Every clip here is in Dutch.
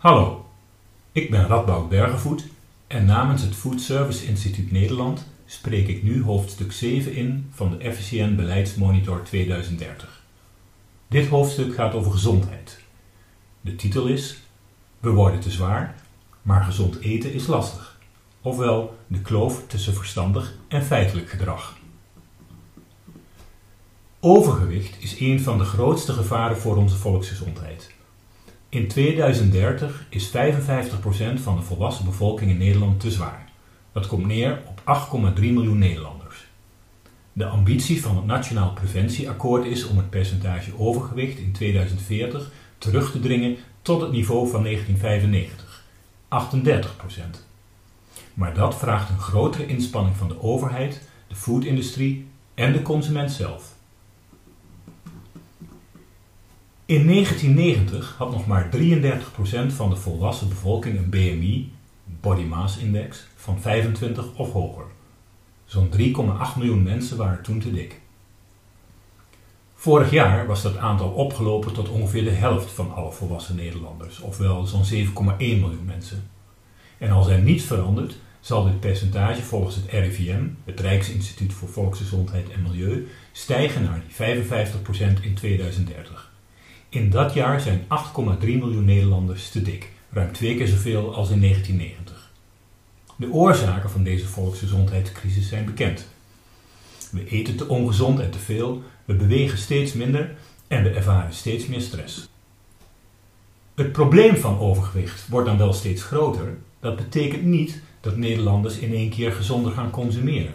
Hallo, ik ben Radboud Bergevoet en namens het Food Service Instituut Nederland spreek ik nu hoofdstuk 7 in van de FCN Beleidsmonitor 2030. Dit hoofdstuk gaat over gezondheid. De titel is We worden te zwaar, maar gezond eten is lastig. Ofwel de kloof tussen verstandig en feitelijk gedrag. Overgewicht is een van de grootste gevaren voor onze volksgezondheid. In 2030 is 55% van de volwassen bevolking in Nederland te zwaar. Dat komt neer op 8,3 miljoen Nederlanders. De ambitie van het Nationaal Preventieakkoord is om het percentage overgewicht in 2040 terug te dringen tot het niveau van 1995, 38%. Maar dat vraagt een grotere inspanning van de overheid, de foodindustrie en de consument zelf. In 1990 had nog maar 33% van de volwassen bevolking een BMI, Body Mass Index, van 25 of hoger. Zo'n 3,8 miljoen mensen waren toen te dik. Vorig jaar was dat aantal opgelopen tot ongeveer de helft van alle volwassen Nederlanders, ofwel zo'n 7,1 miljoen mensen. En als er niets verandert, zal dit percentage volgens het RIVM, het Rijksinstituut voor Volksgezondheid en Milieu, stijgen naar die 55% in 2030. In dat jaar zijn 8,3 miljoen Nederlanders te dik, ruim twee keer zoveel als in 1990. De oorzaken van deze volksgezondheidscrisis zijn bekend. We eten te ongezond en te veel, we bewegen steeds minder en we ervaren steeds meer stress. Het probleem van overgewicht wordt dan wel steeds groter. Dat betekent niet dat Nederlanders in één keer gezonder gaan consumeren.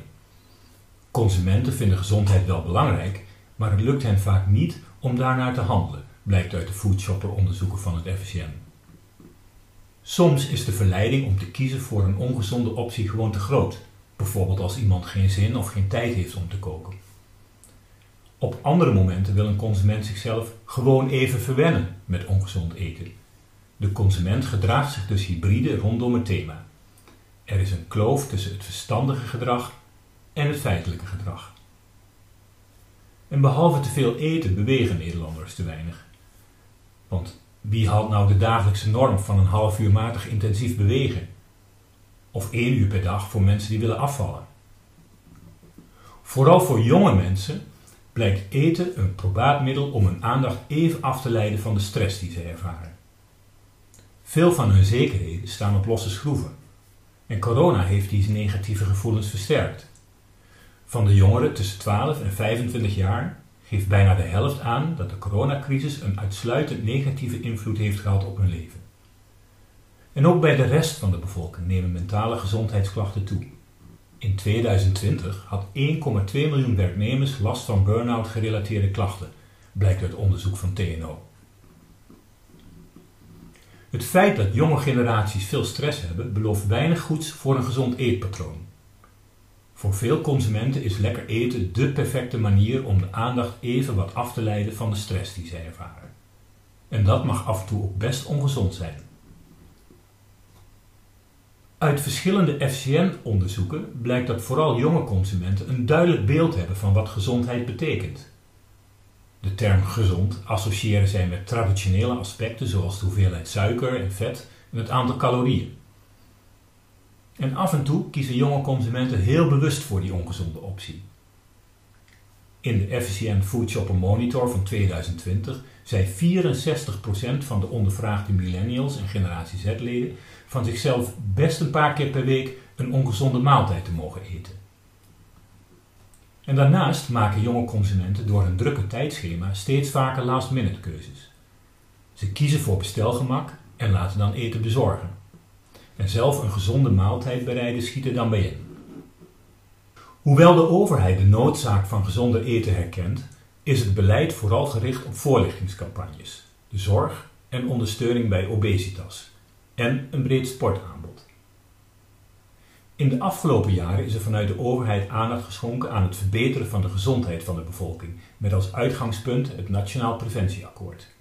Consumenten vinden gezondheid wel belangrijk, maar het lukt hen vaak niet om daarnaar te handelen blijkt uit de foodshopper onderzoeken van het FCN. Soms is de verleiding om te kiezen voor een ongezonde optie gewoon te groot, bijvoorbeeld als iemand geen zin of geen tijd heeft om te koken. Op andere momenten wil een consument zichzelf gewoon even verwennen met ongezond eten. De consument gedraagt zich dus hybride rondom het thema. Er is een kloof tussen het verstandige gedrag en het feitelijke gedrag. En behalve te veel eten bewegen Nederlanders te weinig. Want wie haalt nou de dagelijkse norm van een half uur matig intensief bewegen? Of één uur per dag voor mensen die willen afvallen? Vooral voor jonge mensen blijkt eten een probaat middel om hun aandacht even af te leiden van de stress die ze ervaren. Veel van hun zekerheden staan op losse schroeven. En corona heeft deze negatieve gevoelens versterkt. Van de jongeren tussen 12 en 25 jaar geeft bijna de helft aan dat de coronacrisis een uitsluitend negatieve invloed heeft gehad op hun leven. En ook bij de rest van de bevolking nemen mentale gezondheidsklachten toe. In 2020 had 1,2 miljoen werknemers last van burn-out gerelateerde klachten, blijkt uit onderzoek van TNO. Het feit dat jonge generaties veel stress hebben, belooft weinig goeds voor een gezond eetpatroon. Voor veel consumenten is lekker eten de perfecte manier om de aandacht even wat af te leiden van de stress die zij ervaren. En dat mag af en toe ook best ongezond zijn. Uit verschillende FCN-onderzoeken blijkt dat vooral jonge consumenten een duidelijk beeld hebben van wat gezondheid betekent. De term gezond associëren zij met traditionele aspecten zoals de hoeveelheid suiker en vet en het aantal calorieën. En af en toe kiezen jonge consumenten heel bewust voor die ongezonde optie. In de FCN Food Shopper Monitor van 2020 zei 64% van de ondervraagde millennials en generatie Z-leden van zichzelf best een paar keer per week een ongezonde maaltijd te mogen eten. En daarnaast maken jonge consumenten door hun drukke tijdschema steeds vaker last-minute keuzes. Ze kiezen voor bestelgemak en laten dan eten bezorgen en zelf een gezonde maaltijd bereiden schiet er dan bij in. Hoewel de overheid de noodzaak van gezonder eten herkent, is het beleid vooral gericht op voorlichtingscampagnes, de zorg en ondersteuning bij obesitas en een breed sportaanbod. In de afgelopen jaren is er vanuit de overheid aandacht geschonken aan het verbeteren van de gezondheid van de bevolking, met als uitgangspunt het Nationaal Preventieakkoord.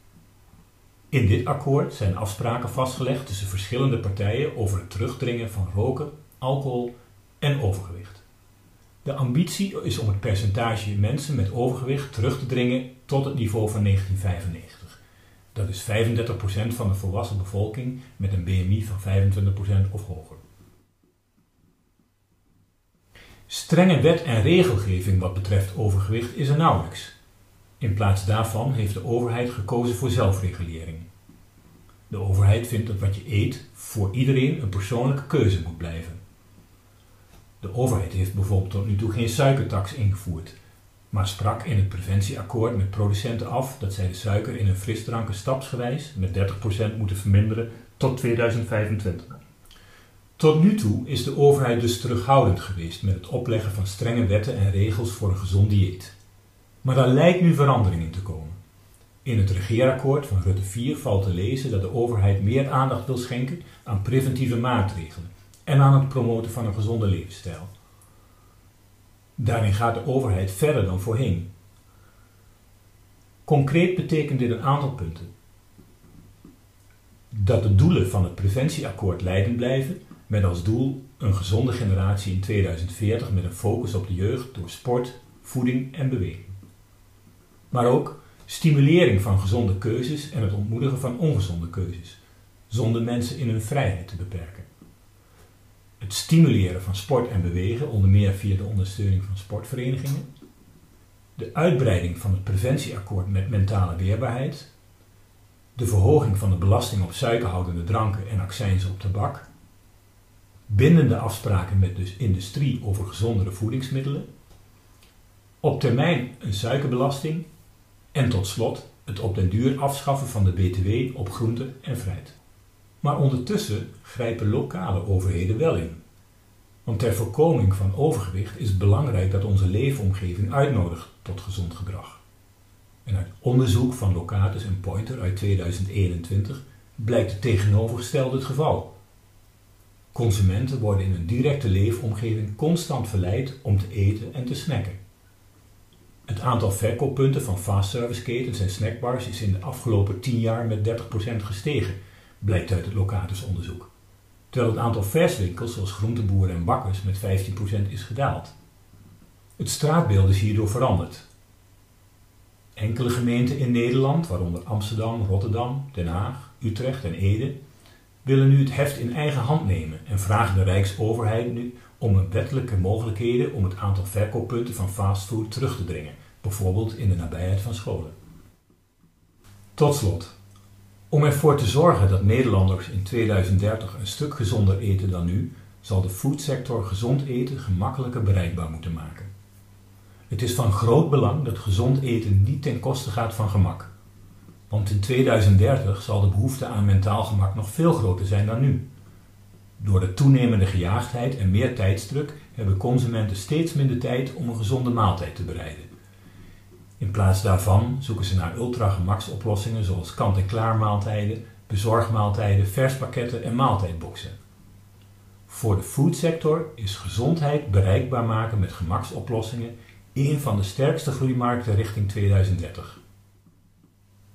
In dit akkoord zijn afspraken vastgelegd tussen verschillende partijen over het terugdringen van roken, alcohol en overgewicht. De ambitie is om het percentage mensen met overgewicht terug te dringen tot het niveau van 1995. Dat is 35% van de volwassen bevolking met een BMI van 25% of hoger. Strenge wet en regelgeving wat betreft overgewicht is er nauwelijks. In plaats daarvan heeft de overheid gekozen voor zelfregulering. De overheid vindt dat wat je eet voor iedereen een persoonlijke keuze moet blijven. De overheid heeft bijvoorbeeld tot nu toe geen suikertax ingevoerd, maar sprak in het preventieakkoord met producenten af dat zij de suiker in hun frisdranken stapsgewijs met 30% moeten verminderen tot 2025. Tot nu toe is de overheid dus terughoudend geweest met het opleggen van strenge wetten en regels voor een gezond dieet. Maar daar lijkt nu verandering in te komen. In het regeerakkoord van Rutte 4 valt te lezen dat de overheid meer aandacht wil schenken aan preventieve maatregelen en aan het promoten van een gezonde levensstijl. Daarin gaat de overheid verder dan voorheen. Concreet betekent dit een aantal punten. Dat de doelen van het preventieakkoord leidend blijven, met als doel een gezonde generatie in 2040 met een focus op de jeugd door sport, voeding en beweging. Maar ook stimulering van gezonde keuzes en het ontmoedigen van ongezonde keuzes, zonder mensen in hun vrijheid te beperken. Het stimuleren van sport en bewegen, onder meer via de ondersteuning van sportverenigingen. De uitbreiding van het preventieakkoord met mentale weerbaarheid. De verhoging van de belasting op suikerhoudende dranken en accijns op tabak. Bindende afspraken met de industrie over gezondere voedingsmiddelen. Op termijn een suikerbelasting en tot slot het op den duur afschaffen van de BTW op groente en fruit. Maar ondertussen grijpen lokale overheden wel in. Want ter voorkoming van overgewicht is het belangrijk dat onze leefomgeving uitnodigt tot gezond gedrag. En uit onderzoek van Locatus en Pointer uit 2021 blijkt het tegenovergestelde het geval. Consumenten worden in hun directe leefomgeving constant verleid om te eten en te snacken. Het aantal verkooppunten van fastserviceketens en snackbars is in de afgelopen 10 jaar met 30% gestegen, blijkt uit het Locatus-onderzoek. Terwijl het aantal verswinkels zoals groenteboeren en bakkers met 15% is gedaald. Het straatbeeld is hierdoor veranderd. Enkele gemeenten in Nederland, waaronder Amsterdam, Rotterdam, Den Haag, Utrecht en Ede, willen nu het heft in eigen hand nemen en vragen de Rijksoverheid nu om wettelijke mogelijkheden om het aantal verkooppunten van fastfood terug te dringen, bijvoorbeeld in de nabijheid van scholen. Tot slot, om ervoor te zorgen dat Nederlanders in 2030 een stuk gezonder eten dan nu, zal de foodsector gezond eten gemakkelijker bereikbaar moeten maken. Het is van groot belang dat gezond eten niet ten koste gaat van gemak. Want in 2030 zal de behoefte aan mentaal gemak nog veel groter zijn dan nu. Door de toenemende gejaagdheid en meer tijdsdruk hebben consumenten steeds minder tijd om een gezonde maaltijd te bereiden. In plaats daarvan zoeken ze naar ultra-gemaksoplossingen zoals kant-en-klaar maaltijden, bezorgmaaltijden, verspakketten en maaltijdboxen. Voor de foodsector is gezondheid bereikbaar maken met gemaksoplossingen een van de sterkste groeimarkten richting 2030.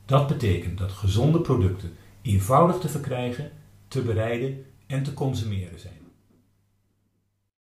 Dat betekent dat gezonde producten eenvoudig te verkrijgen, te bereiden en te consumeren zijn.